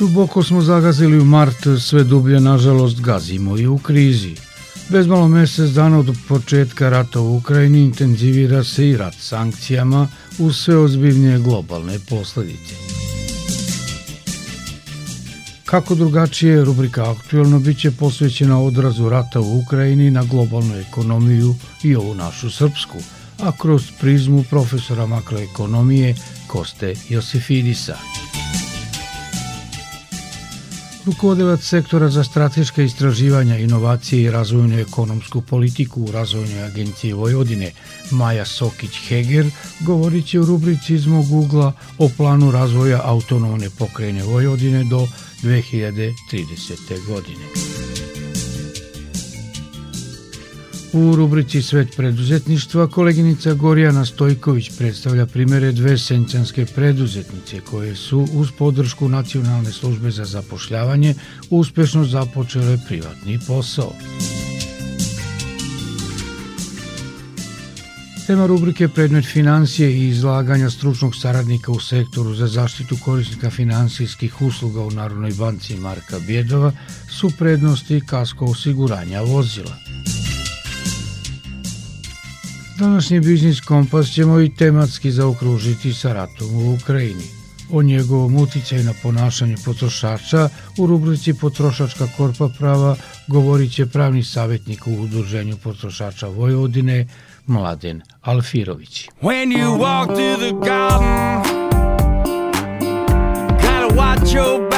Duboko smo zagazili u mart, sve dublje, nažalost, gazimo i u krizi. Bez malo mesec dana od početka rata u Ukrajini intenzivira se i rat sankcijama uz sve ozbiljnije globalne posledice. Kako drugačije, rubrika aktuelno biće posvećena odrazu rata u Ukrajini na globalnu ekonomiju i ovu našu srpsku, a kroz prizmu profesora makroekonomije Koste Josifidisa. Rukovodilac sektora za strateška istraživanja, inovacije i razvojnu ekonomsku politiku u Razvojnoj agenciji Vojvodine, Maja Sokić-Heger, govorit će u rubrici iz mog ugla o planu razvoja autonomne pokrajine Vojvodine do 2030. godine. U rubrici Svet preduzetništva koleginica Gorjana Stojković predstavlja primere dve senčanske preduzetnice koje su uz podršku Nacionalne službe za zapošljavanje uspešno započele privatni posao. Tema rubrike predmet financije i izlaganja stručnog saradnika u sektoru za zaštitu korisnika finansijskih usluga u Narodnoj banci Marka Bjedova su prednosti kasko osiguranja vozila. Današnji biznis kompas ćemo i tematski zaokružiti sa ratom u Ukrajini. O njegovom uticaju na ponašanje potrošača u rubrici Potrošačka korpa prava govorit će pravni savjetnik u Udruženju potrošača Vojvodine Mladen Alfirović. When you walk through the garden, gotta watch your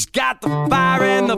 He's got the fire and the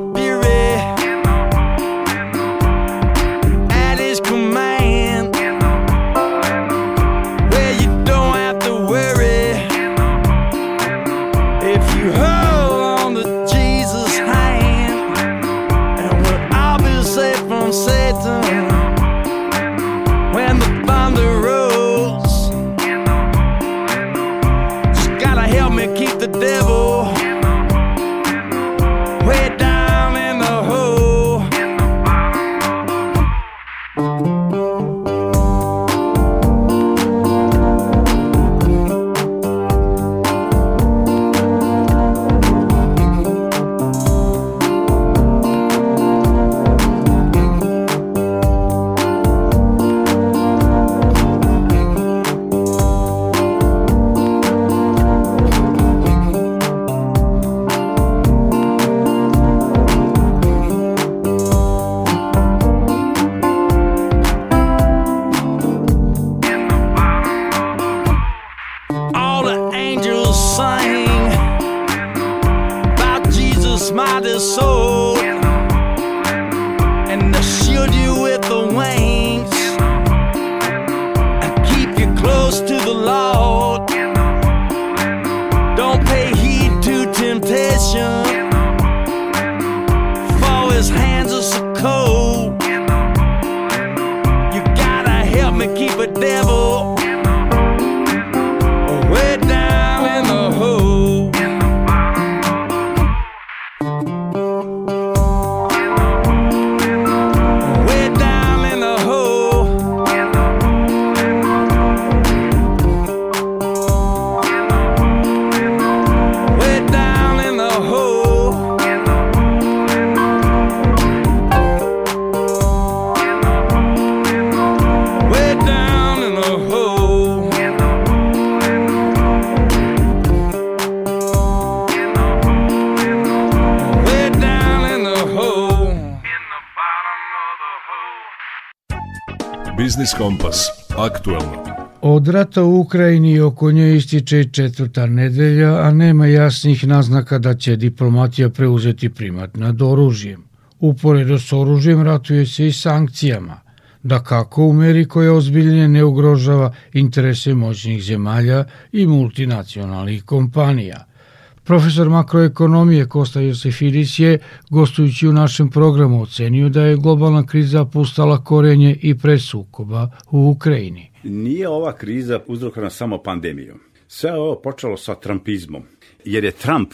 Biznis Kompas. Aktualno. Od rata u Ukrajini oko nje ističe četvrta nedelja, a nema jasnih naznaka da će diplomatija preuzeti primat nad oružjem. Uporedo s oružjem ratuje se i sankcijama, da kako u meri koja ozbiljnije ne ugrožava interese moćnih zemalja i multinacionalnih kompanija – Profesor makroekonomije Kosta Josefidis je, gostujući u našem programu, ocenio da je globalna kriza pustala korenje i presukoba u Ukrajini. Nije ova kriza uzrokovana samo pandemijom. Sve ovo počelo sa trumpizmom, jer je Trump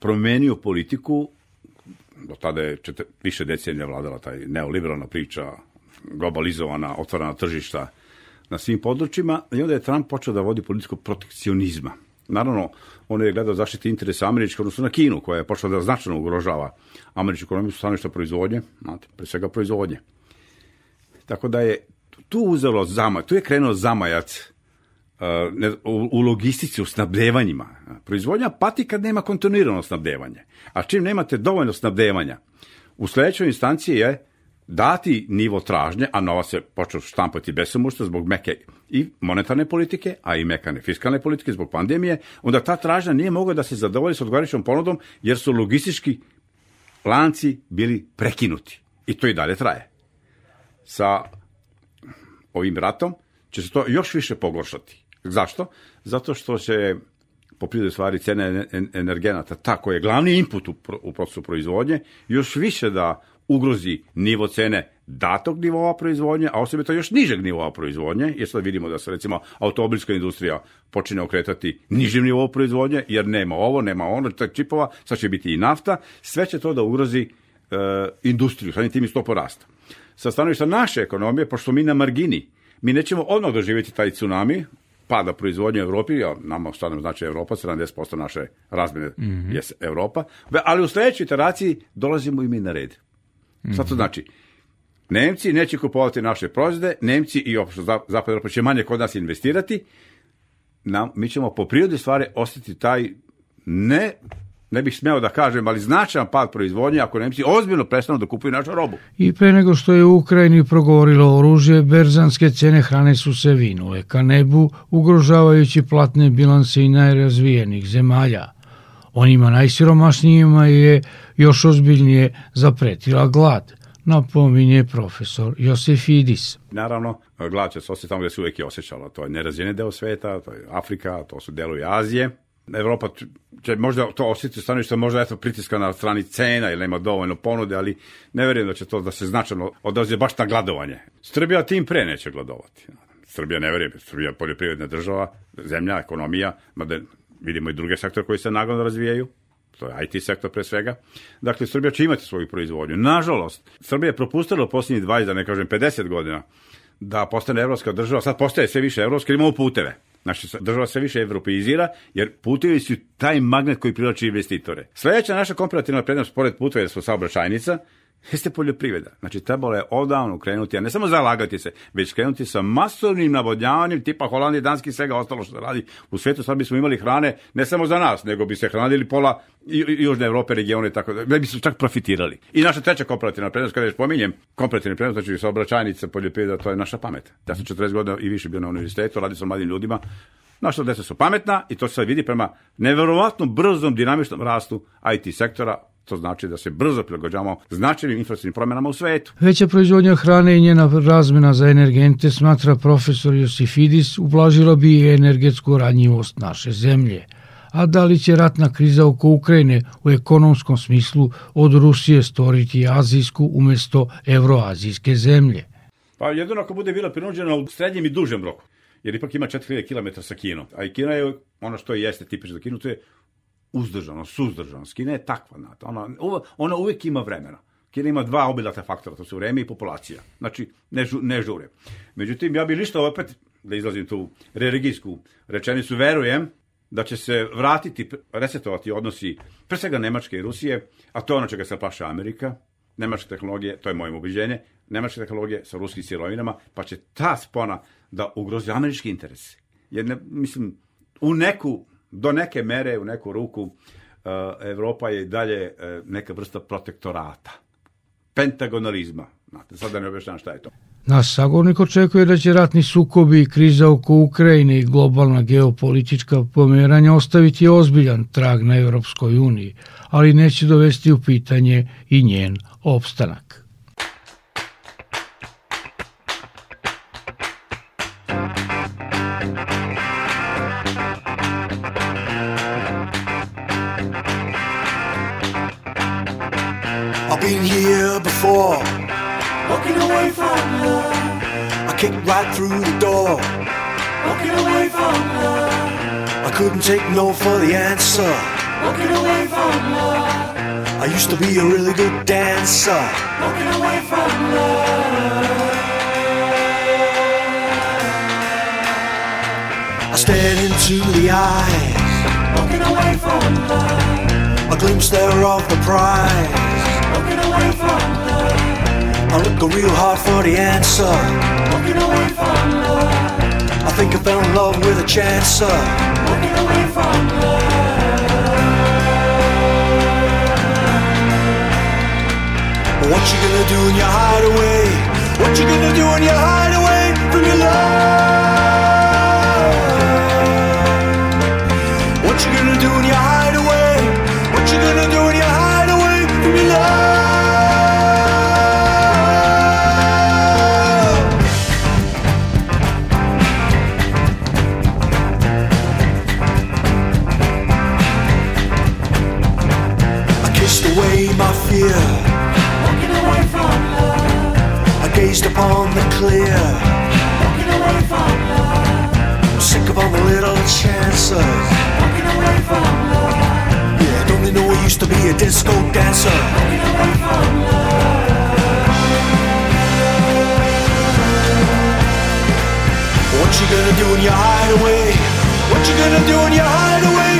promenio politiku, do tada je četiri, više decenija vladala taj neoliberalna priča, globalizovana, otvorena tržišta na svim područjima, i onda je Trump počeo da vodi politiku protekcionizma. Naravno, on je gledao zaštiti interesa američke, odnosno na Kinu, koja je počela da značajno ugrožava američku ekonomiju stanovišta proizvodnje, znate, pre svega proizvodnje. Tako da je tu uzelo zamaj, tu je krenuo zamajac uh, u, logistici, u snabdevanjima. Proizvodnja pati kad nema kontinuirano snabdevanje. A čim nemate dovoljno snabdevanja, u sledećoj instanciji je dati nivo tražnje, a nova se počeo štampati besomušta zbog meke i monetarne politike, a i mekane fiskalne politike zbog pandemije, onda ta tražnja nije mogla da se zadovolji s odgovarajućom ponudom, jer su logistički lanci bili prekinuti. I to i dalje traje. Sa ovim ratom će se to još više pogoršati. Zašto? Zato što će po prirodi stvari cene energenata, ta koja je glavni input u, u procesu proizvodnje, još više da ugrozi nivo cene datog nivoa proizvodnje, a osobito još nižeg nivoa proizvodnje, jer sad vidimo da se recimo automobilska industrija počine okretati nižim nivou proizvodnje, jer nema ovo, nema ono, tak čipova, sad će biti i nafta, sve će to da ugrozi e, industriju, sad tim i stopu rasta. Sa stanovišta naše ekonomije, pošto mi na margini, mi nećemo odmah doživjeti taj tsunami, pada proizvodnje u Evropi, ja, nama stvarno znači Evropa, 70% naše razmene mm -hmm. je Evropa, ali u sledećoj iteraciji dolazimo i mi na red. Sad to znači? Nemci neće kupovati naše proizvode, Nemci i opšto Zapad Evropa će manje kod nas investirati, nam, mi ćemo po prirodi stvari ostati taj ne ne bih smeo da kažem, ali značajan pad proizvodnje ako Nemci ozbiljno prestanu da kupuju našu robu. I pre nego što je u Ukrajini progovorilo oružje, berzanske cene hrane su se vinule ka nebu, ugrožavajući platne bilanse i najrazvijenih zemalja. Onima najsiromašnijima je još ozbiljnije zapretila glad, napominje profesor Josefidis. Naravno, glad će se osjetiti tamo gde se uvek je osjećala. To je nerazvijeni deo sveta, to je Afrika, to su delovi Azije. Evropa će možda to osjetiti stanovište, možda eto pritiska na strani cena ili nema dovoljno ponude, ali ne verujem da će to da se značajno odrazi baš na gladovanje. Srbija tim pre neće gladovati. Srbija ne verujem, Srbija je poljoprivredna država, zemlja, ekonomija, mada vidimo i druge sektore koji se nagledno razvijaju, to je IT sektor pre svega. Dakle, Srbija će imati svoju proizvodnju. Nažalost, Srbija je propustila posljednjih 20, da ne kažem 50 godina, da postane evropska država, sad postaje sve više evropska, imamo puteve. Znači, država se više evropeizira, jer putevi su taj magnet koji privlači investitore. Sledeća naša komparativna prednost, pored puteva, je da smo saobraćajnica, jeste poljoprivreda. Znači, trebalo je odavno krenuti, a ne samo zalagati se, već krenuti sa masovnim navodnjavanjem tipa Holandije, Danski i svega ostalo što radi u svetu. Sad bismo imali hrane ne samo za nas, nego bi se hranili pola Južne Evrope, regione, tako da, da bi se čak profitirali. I naša treća komparativna prednost, kada još pominjem, komparativna prednost, znači saobraćajnica, poljoprivreda, to je naša pamet. Ja sam 40 godina i više bio na univerzitetu, radi sa mladim ljudima, Naša deca su pametna i to se vidi prema neverovatno brzom dinamičnom rastu IT sektora, To znači da se brzo prilagođavamo značajnim infrastrukturnim promenama u svetu. Veća proizvodnja hrane i njena razmena za energente, smatra profesor Josifidis, ublažila bi energetsku ranjivost naše zemlje. A da li će ratna kriza oko Ukrajine u ekonomskom smislu od Rusije stvoriti azijsku umesto evroazijske zemlje? Pa jedino ako bude bila prinuđena u srednjem i dužem roku jer ipak ima 4000 km sa Kinom. A i Kina je ono što jeste tipično za Kinu, to je uzdržano, suzdržano. Kina je takva, znate. Ona, ona uvek ima vremena. Kina ima dva obilata faktora, to su vreme i populacija. Znači, ne, žu, ne žure. Međutim, ja bih lišto opet, da izlazim tu religijsku rečenicu, verujem da će se vratiti, resetovati odnosi pre svega Nemačke i Rusije, a to je ono čega se plaša Amerika, nemačke tehnologije, to je moje ubeđenje, nemačke tehnologije sa ruskim sirovinama, pa će ta spona da ugrozi američki interes. Jer, ne, mislim, u neku do neke mere, u neku ruku, uh, Evropa je dalje uh, neka vrsta protektorata, pentagonalizma. Znate, sad da ne objašnjam šta je to. Naš sagovornik očekuje da će ratni sukobi i kriza oko Ukrajine i globalna geopolitička pomeranja ostaviti ozbiljan trag na Europskoj uniji, ali neće dovesti u pitanje i njen opstanak. Couldn't take no for the answer, walking away from love. I used to be a really good dancer, walking away from love. I stared into the eyes, walking away from love. A glimpse there of the prize, walking away from love. I looked real hard for the answer, walking away from love. I think I fell in love with a chancer, what you gonna do when you hide away? What you gonna do when you hide away from your love? What you gonna do when you hide away? What you gonna do? I upon the clear. Walking away from love. I'm sick of all the little chances. Walking away from love. Yeah, don't they know I used to be a disco dancer? Walking away from love. What you gonna do in your hideaway? What you gonna do in your hideaway from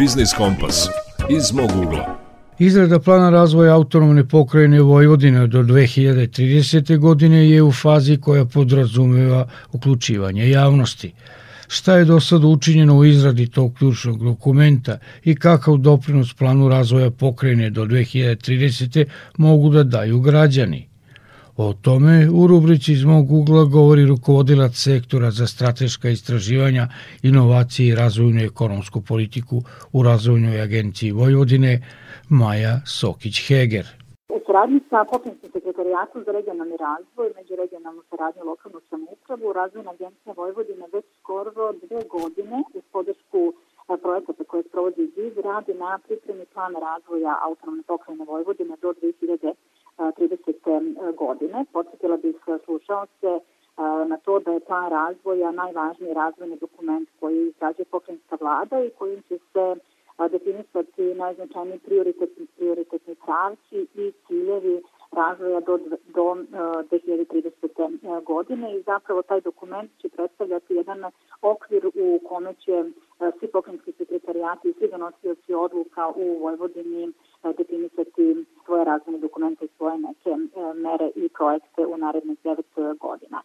Biznis Kompas iz mog ugla. Izrada plana razvoja autonomne pokrajine Vojvodine do 2030. godine je u fazi koja podrazumeva uključivanje javnosti. Šta je do sada učinjeno u izradi tog ključnog dokumenta i kakav doprinos planu razvoja pokrajine do 2030. mogu da daju građani? O tome u rubrici iz mog ugla govori rukovodilac sektora za strateška istraživanja, inovacije i razvojnu ekonomsku politiku u Razvojnoj agenciji Vojvodine, Maja Sokić-Heger. U saradnji sa pokrajinskim sekretarijatom za regionalni razvoj, međuregionalnu saradnju lokalnu samoupravu, Razvojna agencija Vojvodine već skoro dve godine uz podršku e, projekata koje sprovodi ZIZ radi na pripremi plana razvoja autonomne pokrajine Vojvodine do 2030. godine. Podsjetila bih slušao se e, na to da je plan razvoja najvažniji razvojni dokument koji izrađuje pokrajinska vlada i kojim će se definisati najznačajniji prioritetni, prioritetni pravci i ciljevi razvoja do, do 2030. godine i zapravo taj dokument će predstavljati jedan okvir u kome će svi pokrenjski sekretarijati i svi donosioci odluka u Vojvodini definisati svoje razvojne dokumente i svoje neke mere i projekte u narednih devet godina.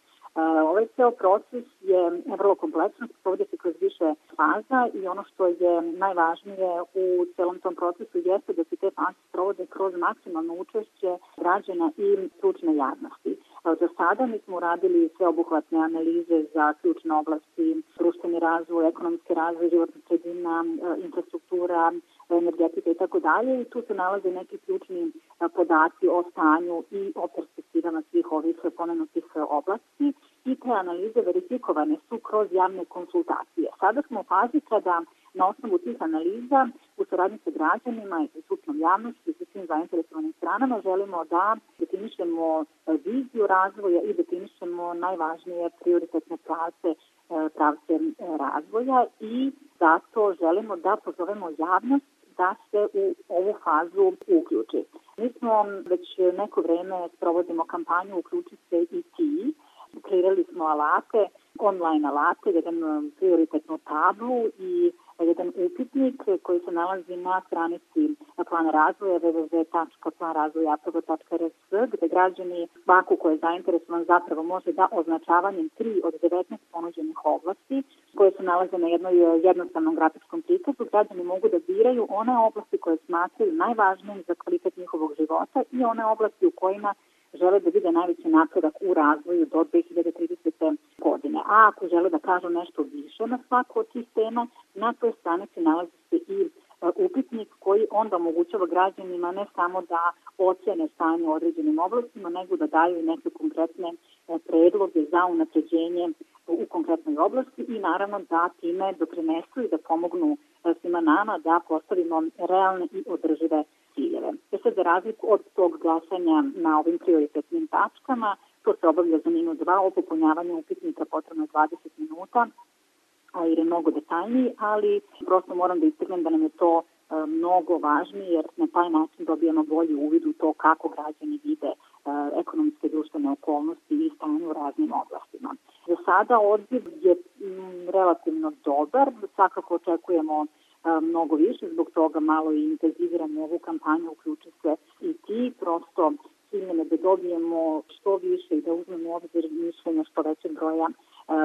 Ovaj ceo proces je vrlo kompleksan, sprovode se kroz više faza i ono što je najvažnije u celom tom procesu jeste da se te faze sprovode kroz maksimalno učešće građana i stručne javnosti. Do sada mi smo uradili sveobuhvatne analize za ključne oblasti, društveni razvoj, ekonomski razvoj, životna sredina, infrastruktura, energetika i tako dalje i tu se nalaze neki ključni podaci o stanju i o perspektivama svih ovih pomenutih oblasti i te analize verifikovane su kroz javne konsultacije. Sada smo u fazi kada na osnovu tih analiza u saradnji sa građanima i sa stručnom javnošću i sa svim zainteresovanim stranama želimo da definišemo viziju razvoja i definišemo najvažnije prioritetne pravce pravce razvoja i zato želimo da pozovemo javnost da se u ovu fazu uključi. Mi smo već neko vreme provodimo kampanju Uključi se i ti. Kreirali smo alate, online alate, jedan prioritetnu tablu i jedan upitnik koji se nalazi na stranici plana razvoja www.planrazvojapravo.rs gde građani svaku ko je zainteresovan zapravo može da označavanjem 3 od 19 ponuđenih oblasti koje se nalaze na jednoj jednostavnom grafičkom prikazu građani mogu da biraju one oblasti koje smatraju najvažnijim za kvalitet njihovog života i one oblasti u kojima žele da vide najveći napredak u razvoju do 2030. godine. A ako žele da kažu nešto više na svaku od tih tema, na toj stranici nalazi se i e, upitnik koji onda omogućava građanima ne samo da ocene stanje u određenim oblastima, nego da daju neke konkretne e, predloge za unapređenje u konkretnoj oblasti i naravno da time doprinesu i da pomognu e, svima nama da postavimo realne i održive ciljeve. E sad, za razliku od tog glasanja na ovim prioritetnim tačkama, to se obavlja za minut dva, o popunjavanju upitnika potrebno je 20 minuta, jer je mnogo detaljniji, ali prosto moram da istaknem da nam je to e, mnogo važnije, jer na taj način dobijamo bolji uvid u to kako građani vide e, ekonomske društvene okolnosti i stanje u raznim oblastima. Za sada odziv je m, relativno dobar, svakako očekujemo mnogo više, zbog toga malo i intenziviramo ovu kampanju, uključi se i ti, prosto ciljene da dobijemo što više i da uzmemo obzir mišljenja što većeg broja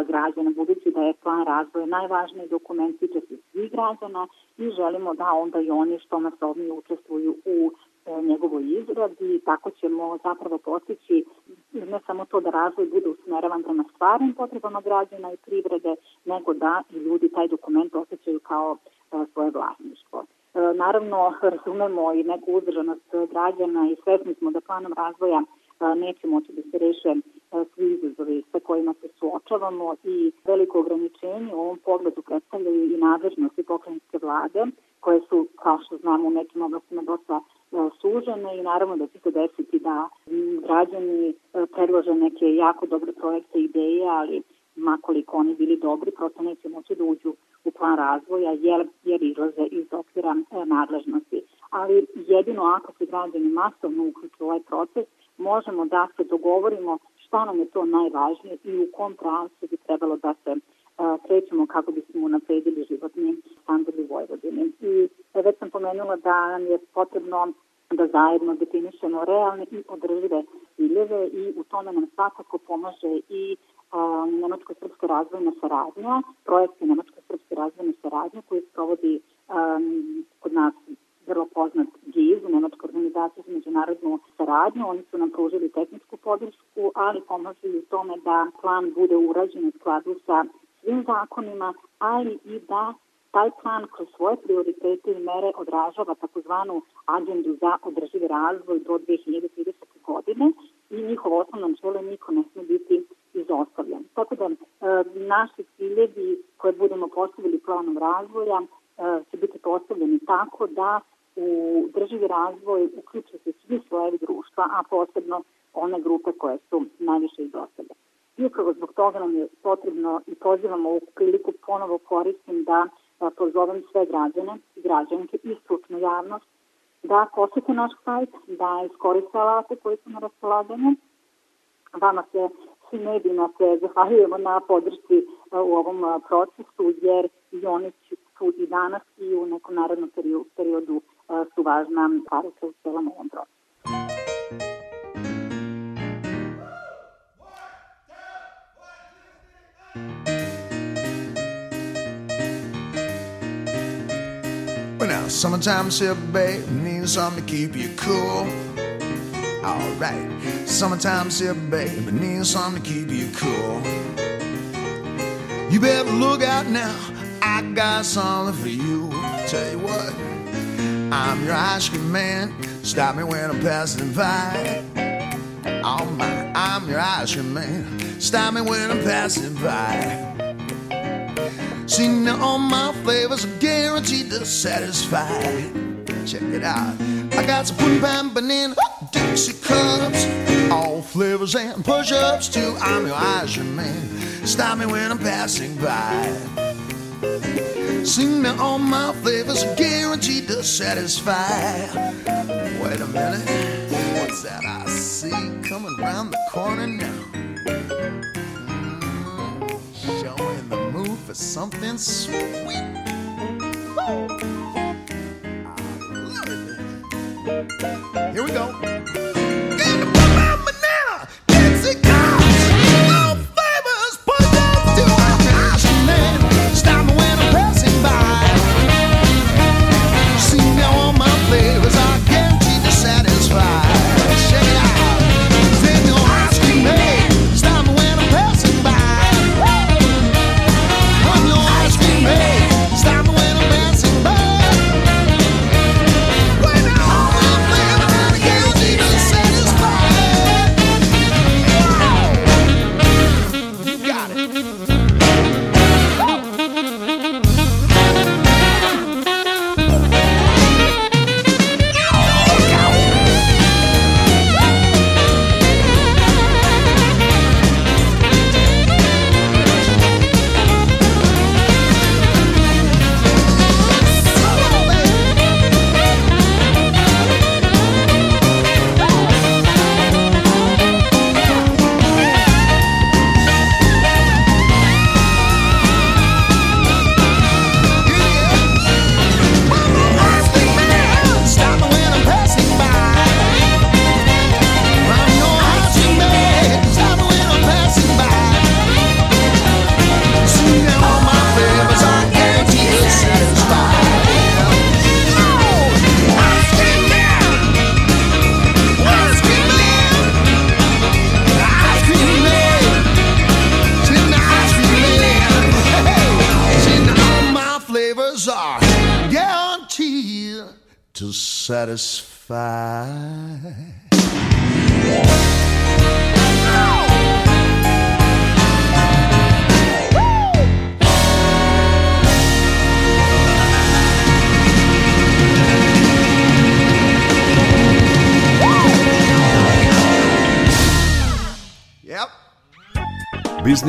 građana, budući da je plan razvoja najvažniji dokument, tiče se svih građana i želimo da onda i oni što masovnije učestvuju u e, njegovoj izradi, tako ćemo zapravo postići ne samo to da razvoj bude usmeravan prema stvarnim potrebama građana i privrede, nego da i ljudi taj dokument osjećaju kao svoje vlasništvo. E, naravno, razumemo i neku uzdržanost građana i svesni smo da planom razvoja e, neće moći da se reše e, svi izazovi sa kojima se suočavamo i veliko ograničenje u ovom pogledu predstavljaju i nadležnosti pokrenjske vlade, koje su, kao što znamo, u nekim oblastima dosta sužene i naravno da će se desiti da građani predlože neke jako dobre projekte i ideje, ali makoliko oni bili dobri, prosto neće moći da uđu u plan razvoja jer, jer izlaze iz okvira e, nadležnosti. Ali jedino ako se građani masovno uključuju u ovaj proces, možemo da se dogovorimo šta nam je to najvažnije i u kom pravcu bi trebalo da se krećemo kako bismo napredili životni standard u Vojvodini. I već sam pomenula da nam je potrebno da zajedno definišemo realne i održive ciljeve i u tome nam svakako pomaže i Nemačko-srpska razvojna saradnja, projekte Nemačko-srpske razvojne saradnje koji sprovodi um, kod nas vrlo poznat GIZ, Nemačka organizacija za međunarodnu saradnju. Oni su nam pružili tehničku podršku, ali pomažu i u tome da plan bude urađen u skladu sa svim zakonima, ali i da taj plan kroz svoje prioritete i mere odražava takozvanu agendu za održivi razvoj do 2030. godine i njihovo osnovno načelo niko ne sme biti izostavljen. Tako da e, naši ciljevi koje budemo postavili planom razvoja e, će biti postavljeni tako da u drživi razvoj uključuje se svi slojevi društva, a posebno one grupe koje su najviše izostavljene. I upravo zbog toga nam je potrebno i pozivamo ovu priliku ponovo koristim da pozovem sve građane građanke i stručnu javnost da posete naš sajt, da iskoriste alate koji su na raspolaganju. Vama se svi medijima se zahvaljujemo na podršci e, u ovom procesu, jer i oni su i danas i u nekom narodnom periodu, periodu su važna karika u celom ovom procesu. Summertime sip, babe, need something to keep you cool. Alright, summertime sip, babe, need something to keep you cool. You better look out now, I got something for you. Tell you what, I'm your ice cream man. Stop me when I'm passing by. Oh my, I'm your ice cream man. Stop me when I'm passing by. See now all my flavors are guaranteed to satisfy. Check it out. I got some pudding pie, banana, Dixie cups, all flavors and push-ups too. I'm your cream man. Stop me when I'm passing by. See now all my flavors are guaranteed to satisfy. Wait a minute, what's that I see coming around the corner now? For something sweet. Here we go.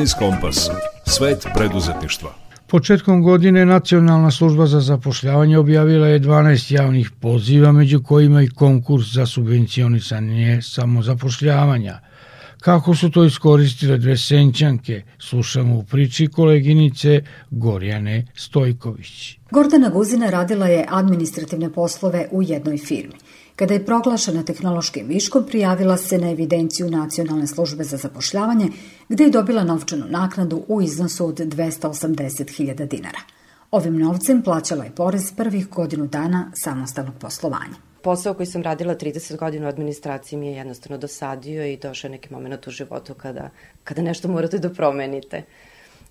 Biznis Kompas. Svet preduzetništva. Početkom godine Nacionalna služba za zapošljavanje objavila je 12 javnih poziva, među kojima i konkurs za subvencionisanje samozapošljavanja. Kako su to iskoristile dve senčanke, slušamo u priči koleginice Gorjane Stojković. Gordana Guzina radila je administrativne poslove u jednoj firmi. Kada je proglašena tehnološkim viškom, prijavila se na evidenciju Nacionalne službe za zapošljavanje, gde je dobila novčanu naknadu u iznosu od 280.000 dinara. Ovim novcem plaćala je porez prvih godinu dana samostalnog poslovanja. Posao koji sam radila 30 godina u administraciji mi je jednostavno dosadio i došao je neki moment u životu kada, kada nešto morate da promenite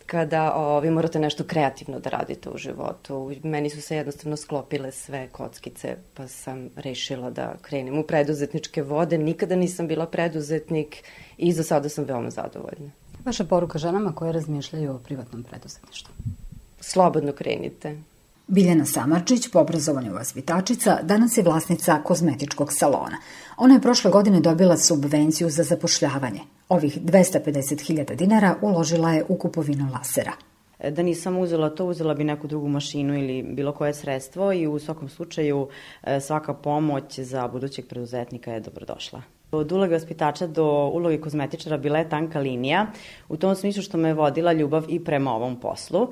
kada o, vi morate nešto kreativno da radite u životu. Meni su se jednostavno sklopile sve kockice, pa sam rešila da krenem u preduzetničke vode. Nikada nisam bila preduzetnik i za sada sam veoma zadovoljna. Vaša poruka ženama koje razmišljaju o privatnom preduzetništvu. Slobodno krenite. Biljana Samarčić, po obrazovanju vaspitačica, danas je vlasnica kozmetičkog salona. Ona je prošle godine dobila subvenciju za zapošljavanje. Ovih 250.000 dinara uložila je u kupovinu lasera. Da nisam uzela to, uzela bi neku drugu mašinu ili bilo koje sredstvo i u svakom slučaju e, svaka pomoć za budućeg preduzetnika je dobrodošla. Od uloge vaspitača do uloge kozmetičara bila je tanka linija, u tom smislu što me vodila ljubav i prema ovom poslu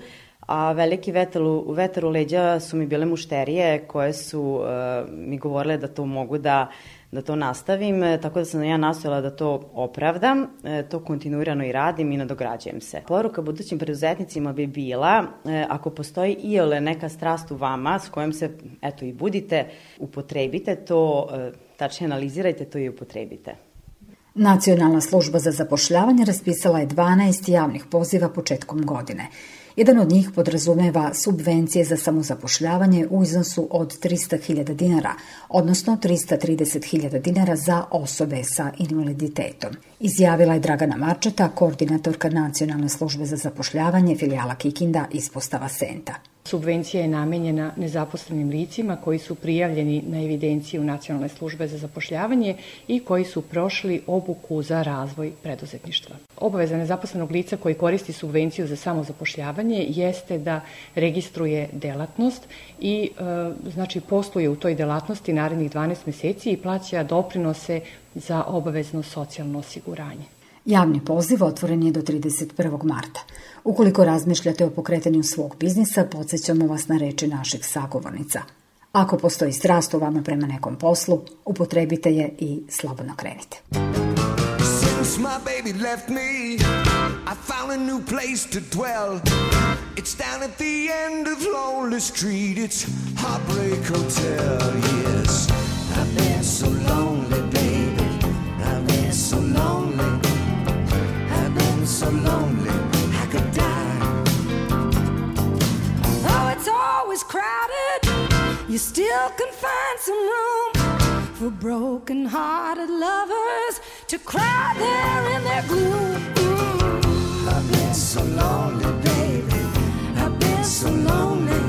a veliki vetar u, vetar u leđa su mi bile mušterije koje su uh, mi govorile da to mogu da da to nastavim, e, tako da sam ja nastojala da to opravdam, e, to kontinuirano i radim i nadograđujem se. Poruka budućim preduzetnicima bi bila, ako postoji i ole neka strast u vama s kojom se, eto, i budite, upotrebite to, tačnije analizirajte to i upotrebite. Nacionalna služba za zapošljavanje raspisala je 12 javnih poziva početkom godine. Jedan od njih podrazumeva subvencije za samozapošljavanje u iznosu od 300.000 dinara, odnosno 330.000 dinara za osobe sa invaliditetom. Izjavila je Dragana Marčeta, koordinatorka Nacionalne službe za zapošljavanje filijala Kikinda ispostava Senta. Subvencija je namenjena nezaposlenim licima koji su prijavljeni na evidenciju Nacionalne službe za zapošljavanje i koji su prošli obuku za razvoj preduzetništva. Obaveza nezaposlenog lica koji koristi subvenciju za samozapošljavanje jeste da registruje delatnost i e, znači posluje u toj delatnosti narednih 12 meseci i plaća doprinose za obavezno socijalno osiguranje. Javni poziv otvoren je do 31. marta. Ukoliko razmišljate o pokretanju svog biznisa, podsjećamo vas na reči naših sagovornica. Ako postoji strast u vama prema nekom poslu, upotrebite je i slobodno krenite. Since my baby left me, I found a new place to dwell. It's down at the end of Lonely Street, it's Heartbreak Hotel, yes. I've been so lonely, baby. So lonely. I've been so lonely. I could die. Oh it's always crowded, you still can find some room for broken hearted lovers to cry there in their gloom. I've been so lonely, baby. I've been so lonely.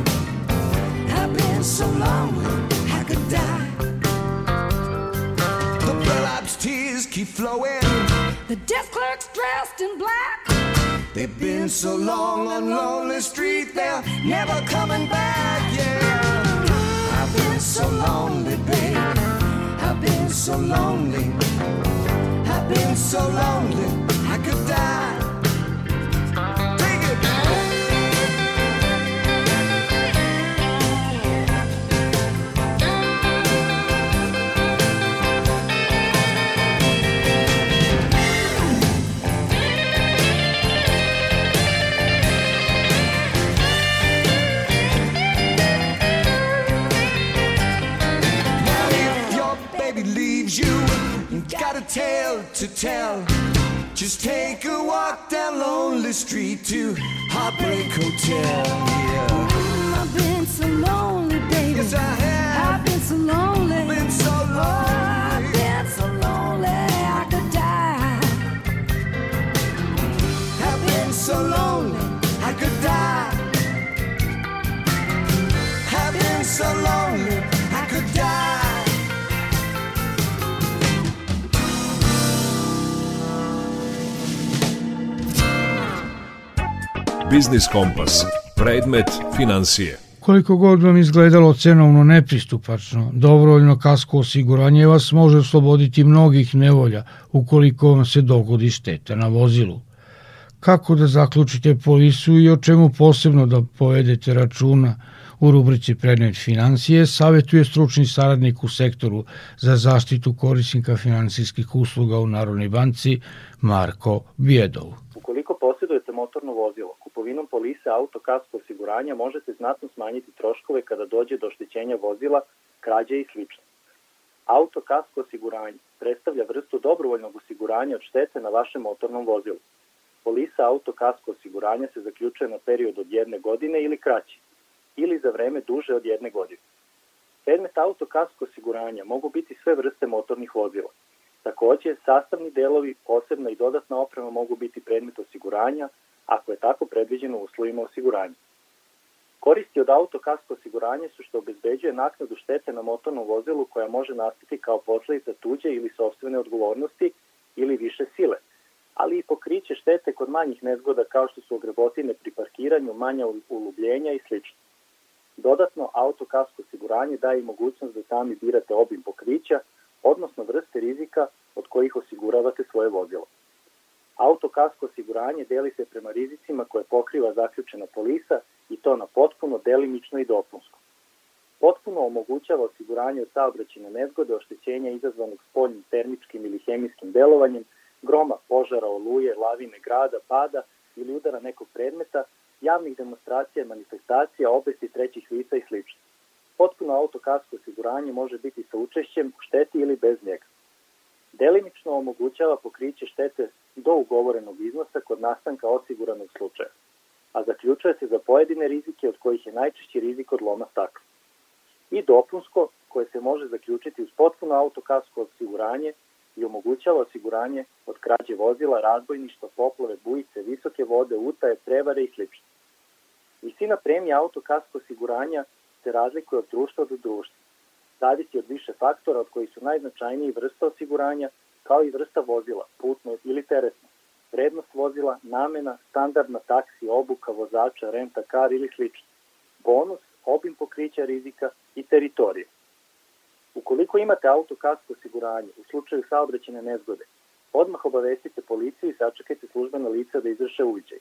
I've been so lonely, I could die. Keep flowing. The desk clerk's dressed in black. They've been so long on Lonely Street, they're never coming back, yeah. I've been so lonely, baby. I've been so lonely. I've been so lonely, I could die. Tale to tell. Just take a walk down Lonely Street to Heartbreak Hotel. Yeah. I've been so lonely, baby. Yes, I have. I've been so lonely. Been so lonely. Oh, I've been so lonely, I could die. I've been so lonely, I could die. I've been so lonely, Biznis Kompas. Predmet financije. Koliko god vam izgledalo cenovno nepristupačno, dobrovoljno kasko osiguranje vas može osloboditi mnogih nevolja ukoliko vam se dogodi šteta na vozilu. Kako da zaključite polisu i o čemu posebno da povedete računa u rubrici Predmet financije savjetuje stručni saradnik u sektoru za zaštitu korisnika finansijskih usluga u Narodnoj banci Marko Bjedov. Ukoliko posjedujete motorno vozilo, kupovinom polise auto kasko osiguranja možete znatno smanjiti troškove kada dođe do oštećenja vozila, krađe i sl. Auto kasko osiguranje predstavlja vrstu dobrovoljnog osiguranja od štete na vašem motornom vozilu. Polisa auto kasko osiguranja se zaključuje na period od jedne godine ili kraći, ili za vreme duže od jedne godine. Predmet auto kasko osiguranja mogu biti sve vrste motornih vozila. Takođe, sastavni delovi, posebna i dodatna oprema mogu biti predmet osiguranja, ako je tako predviđeno uslovima osiguranja. Koristi od auto kasko su što obezbeđuje naknadu štete na motornom vozilu koja može nastati kao posledica tuđe ili sobstvene odgovornosti ili više sile, ali i pokriće štete kod manjih nezgoda kao što su ogrebotine pri parkiranju, manja ulubljenja i sl. Dodatno, autokasko osiguranje daje i mogućnost da sami birate obim pokrića, odnosno vrste rizika od kojih osiguravate svoje vozilo. Autokasko osiguranje deli se prema rizicima koje pokriva zaključena polisa i to na potpuno, delimično i dopunsko. Potpuno omogućava osiguranje od saobraćene nezgode, oštećenja izazvanog spoljnim termičkim ili hemijskim delovanjem, groma, požara, oluje, lavine, grada, pada ili udara nekog predmeta, javnih demonstracija, manifestacija, obesti trećih lica i sl. Potpuno autokasko osiguranje može biti sa učešćem u šteti ili bez njega. Delimično omogućava pokriće štete do ugovorenog iznosa kod nastanka osiguranog slučaja, a zaključuje se za pojedine rizike od kojih je najčešći rizik od loma stakla. I dopunsko, koje se može zaključiti uz potpuno autokasko osiguranje i omogućava osiguranje od krađe vozila, razbojništva, poplove, bujice, visoke vode, utaje, prevare i sl. Visina premije autokasko osiguranja se razlikuje od društva do društva. Zavisi od više faktora od kojih su najznačajniji vrsta osiguranja, kao i vrsta vozila, putno ili teretno, vrednost vozila, namena, standardna taksi, obuka vozača, renta kar ili sl. Bonus, obim pokrića rizika i teritorije. Ukoliko imate auto kasko osiguranje u slučaju saobraćene nezgode, odmah obavestite policiju i sačekajte službena lica da izvrše uviđaj.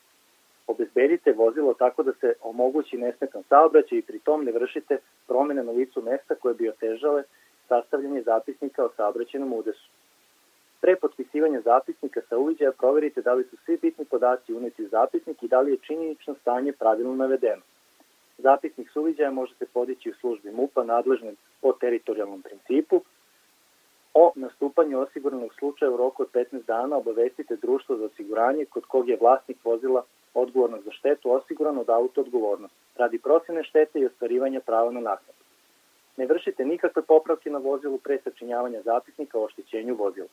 Obezbedite vozilo tako da se omogući nesmetan saobraćaj i pritom ne vršite promene na licu mesta koje bi otežale sastavljanje zapisnika o saobraćenom udesu. Pre potpisivanja zapisnika sa uviđaja proverite da li su svi bitni podaci uneti u zapisnik i da li je činjenično stanje pravilno navedeno. Zapisnik suviđaja možete podići u službi MUPA nadležnim po teritorijalnom principu. O nastupanju osiguranog slučaja u roku od 15 dana obavestite društvo za osiguranje kod kog je vlasnik vozila odgovorno za štetu osiguran od auto odgovornosti, radi procene štete i ostvarivanja prava na naknadu. Ne vršite nikakve popravke na vozilu pre sačinjavanja zapisnika o oštećenju vozila.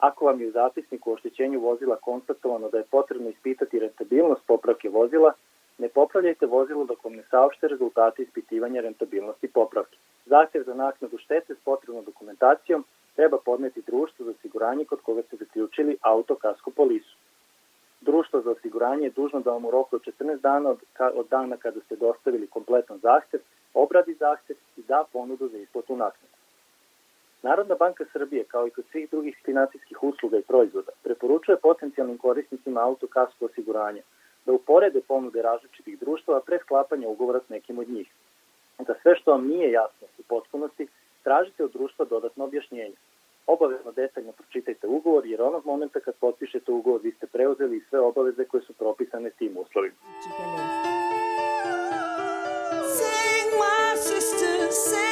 Ako vam je u zapisniku o oštećenju vozila konstatovano da je potrebno ispitati rentabilnost popravke vozila, ne popravljajte vozilo dok vam ne saopšte rezultate ispitivanja rentabilnosti popravke. Zahtev za naknadu štete s potrebnom dokumentacijom treba podneti društvo za osiguranje kod koga ste zaključili auto kasko polisu. Društvo za osiguranje je dužno da vam u roku od 14 dana od, od dana kada ste dostavili kompletan zahtev, obradi zahtev i da ponudu za isplatu naknada. Narodna banka Srbije, kao i kod svih drugih finansijskih usluga i proizvoda, preporučuje potencijalnim korisnicima auto kasko osiguranja da uporede ponude različitih društava pre sklapanja ugovora s nekim od njih. Da sve što vam nije jasno u potpunosti, tražite od društva dodatno objašnjenje. Obavezno detaljno pročitajte ugovor jer onog momenta kad potpišete ugovor vi ste preuzeli sve obaveze koje su propisane tim uslovima. Sing, my sister, sing.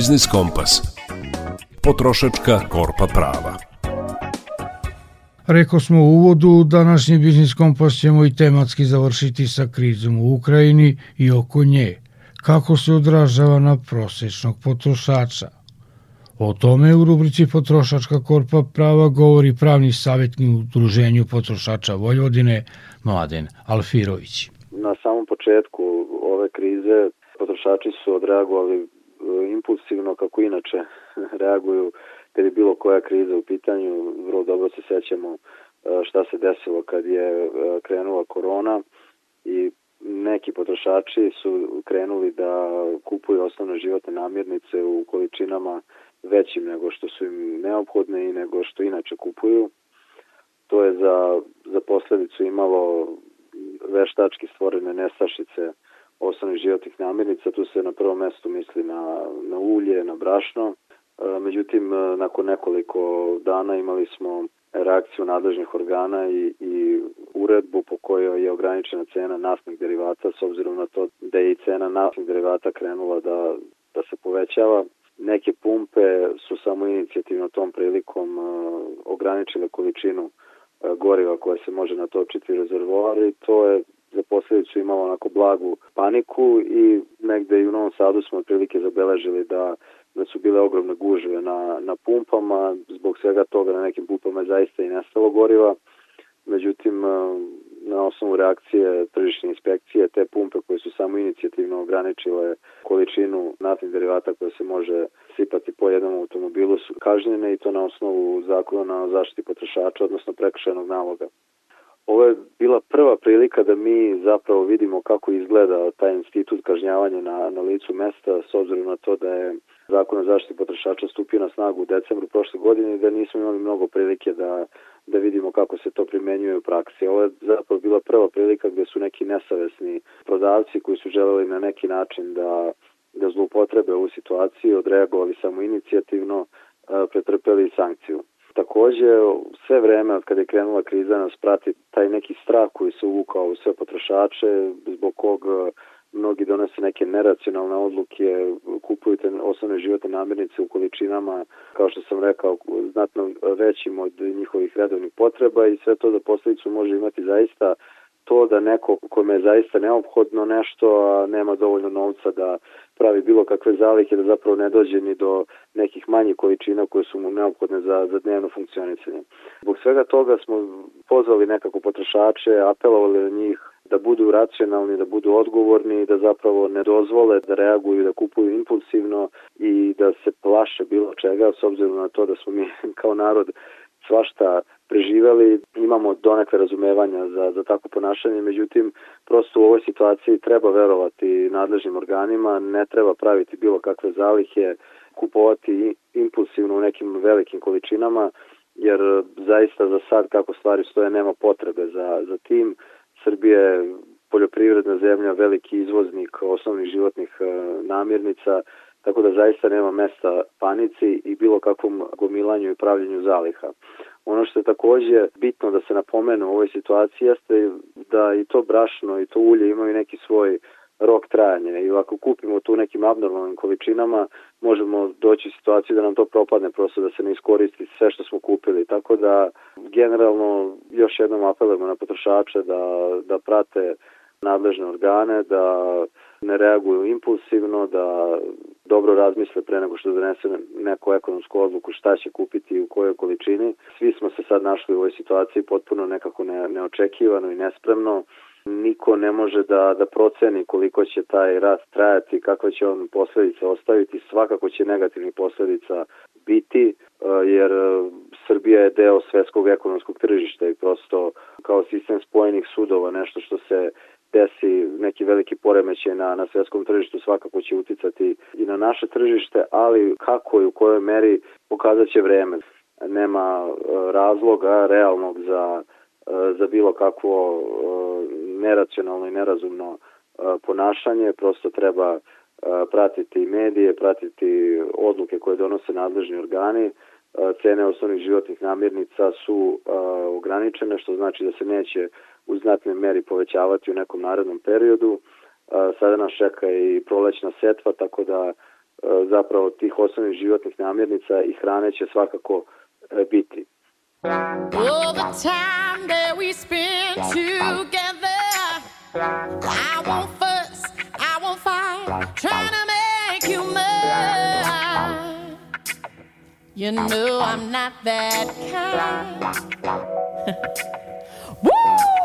Biznis Kompas. Potrošačka korpa prava. Reko smo u uvodu, današnji biznis kompas ćemo i tematski završiti sa krizom u Ukrajini i oko nje. Kako se odražava na prosečnog potrošača? O tome u rubrici Potrošačka korpa prava govori pravni savjetnik u Udruženju potrošača Vojvodine Mladen Alfirović. Na samom početku ove krize potrošači su odreagovali impulsivno kako inače reaguju kad je bilo koja kriza u pitanju. Vrlo dobro se sećamo e, šta se desilo kad je e, krenula korona i neki potrošači su krenuli da kupuju osnovne životne namirnice u količinama većim nego što su im neophodne i nego što inače kupuju. To je za, za posledicu imalo veštački stvorene nestašice osnovnih životnih namirnica. Tu se na prvom mestu misli na, na ulje, na brašno. E, Međutim, e, nakon nekoliko dana imali smo reakciju nadležnih organa i, i uredbu po kojoj je ograničena cena naftnih derivata s obzirom na to da je i cena naftnih derivata krenula da, da se povećava. Neke pumpe su samo inicijativno tom prilikom uh, ograničile količinu goriva koja se može natočiti u rezervoar i to je za posledicu imalo onako blagu paniku i negde i u Novom Sadu smo otprilike zabeležili da da su bile ogromne gužve na, na pumpama, zbog svega toga na nekim pumpama je zaista i nestalo goriva, međutim na osnovu reakcije tržišne inspekcije te pumpe koje su samo inicijativno ograničile količinu naftnih derivata koje se može sipati po jednom automobilu su kažnjene i to na osnovu zakona o zaštiti potrošača, odnosno prekršajnog naloga. Ovo je bila prva prilika da mi zapravo vidimo kako izgleda taj institut kažnjavanja na, na licu mesta s obzirom na to da je zakon o zaštiti potrošača stupio na snagu u decembru prošle godine i da nismo imali mnogo prilike da, da vidimo kako se to primenjuje u praksi. Ovo je zapravo bila prva prilika gde su neki nesavesni prodavci koji su želeli na neki način da, da zloupotrebe ovu situaciju, odreagovali samo inicijativno, pretrpeli sankciju. Takođe, sve vreme od kada je krenula kriza nas prati taj neki strah koji se uvukao u sve potrošače, zbog kog mnogi donose neke neracionalne odluke, kupuju te osnovne životne namirnice u količinama, kao što sam rekao, znatno većim od njihovih redovnih potreba i sve to za posledicu može imati zaista to da neko kome je zaista neophodno nešto, a nema dovoljno novca da pravi bilo kakve zalihe, da zapravo ne dođe ni do nekih manjih količina koje su mu neophodne za, za dnevno funkcionisanje. Zbog svega toga smo pozvali nekako potrošače, apelovali na njih da budu racionalni, da budu odgovorni, da zapravo ne dozvole da reaguju, da kupuju impulsivno i da se plaše bilo čega, s obzirom na to da smo mi kao narod svašta preživeli, imamo donekle razumevanja za, za takvo ponašanje, međutim, prosto u ovoj situaciji treba verovati nadležnim organima, ne treba praviti bilo kakve zalihe, kupovati impulsivno u nekim velikim količinama, jer zaista za sad kako stvari stoje nema potrebe za, za tim. Srbija je poljoprivredna zemlja, veliki izvoznik osnovnih životnih e, namirnica, tako da zaista nema mesta panici i bilo kakvom gomilanju i pravljenju zaliha. Ono što je takođe bitno da se napomene u ovoj situaciji jeste da i to brašno i to ulje imaju neki svoj rok trajanja i ako kupimo tu nekim abnormalnim količinama možemo doći u situaciju da nam to propadne prosto da se ne iskoristi sve što smo kupili tako da generalno još jednom apelujemo na potrošače da, da prate nadležne organe, da ne reaguju impulsivno, da dobro razmisle pre nego što donese neku ekonomsku odluku šta će kupiti i u kojoj količini. Svi smo se sad našli u ovoj situaciji potpuno nekako ne, neočekivano i nespremno. Niko ne može da, da proceni koliko će taj rast trajati, kakve će on posledice ostaviti. Svakako će negativnih posledica biti, jer Srbija je deo svetskog ekonomskog tržišta i prosto kao sistem spojenih sudova, nešto što se desi neki veliki poremećaj na, na svetskom tržištu svakako će uticati i na naše tržište, ali kako i u kojoj meri pokazat će vreme. Nema razloga realnog za, za bilo kakvo neracionalno i nerazumno ponašanje, prosto treba pratiti medije, pratiti odluke koje donose nadležni organi, cene osnovnih životnih namirnica su ograničene, što znači da se neće u znatnoj meri povećavati u nekom narednom periodu. Sada nas čeka i prolećna setva, tako da zapravo tih osnovnih životnih namirnica i hrane će svakako e, biti. All the time that we spend together I won't fuss, I won't fight Trying to make you mine You know I'm not that kind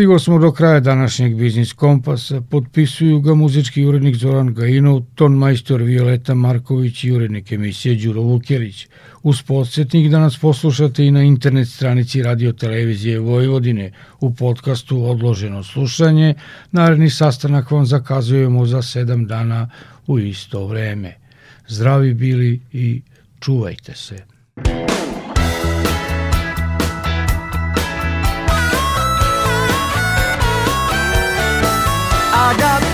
Stigo smo do kraja današnjeg Biznis Kompasa. Potpisuju ga muzički urednik Zoran Gajinov, ton majstor Violeta Marković i urednik emisije Đuro Vukjelić. Uz podsjetnik da nas poslušate i na internet stranici Radio Televizije Vojvodine u podcastu Odloženo slušanje. Naredni sastanak vam zakazujemo za sedam dana u isto vreme. Zdravi bili i čuvajte se. I got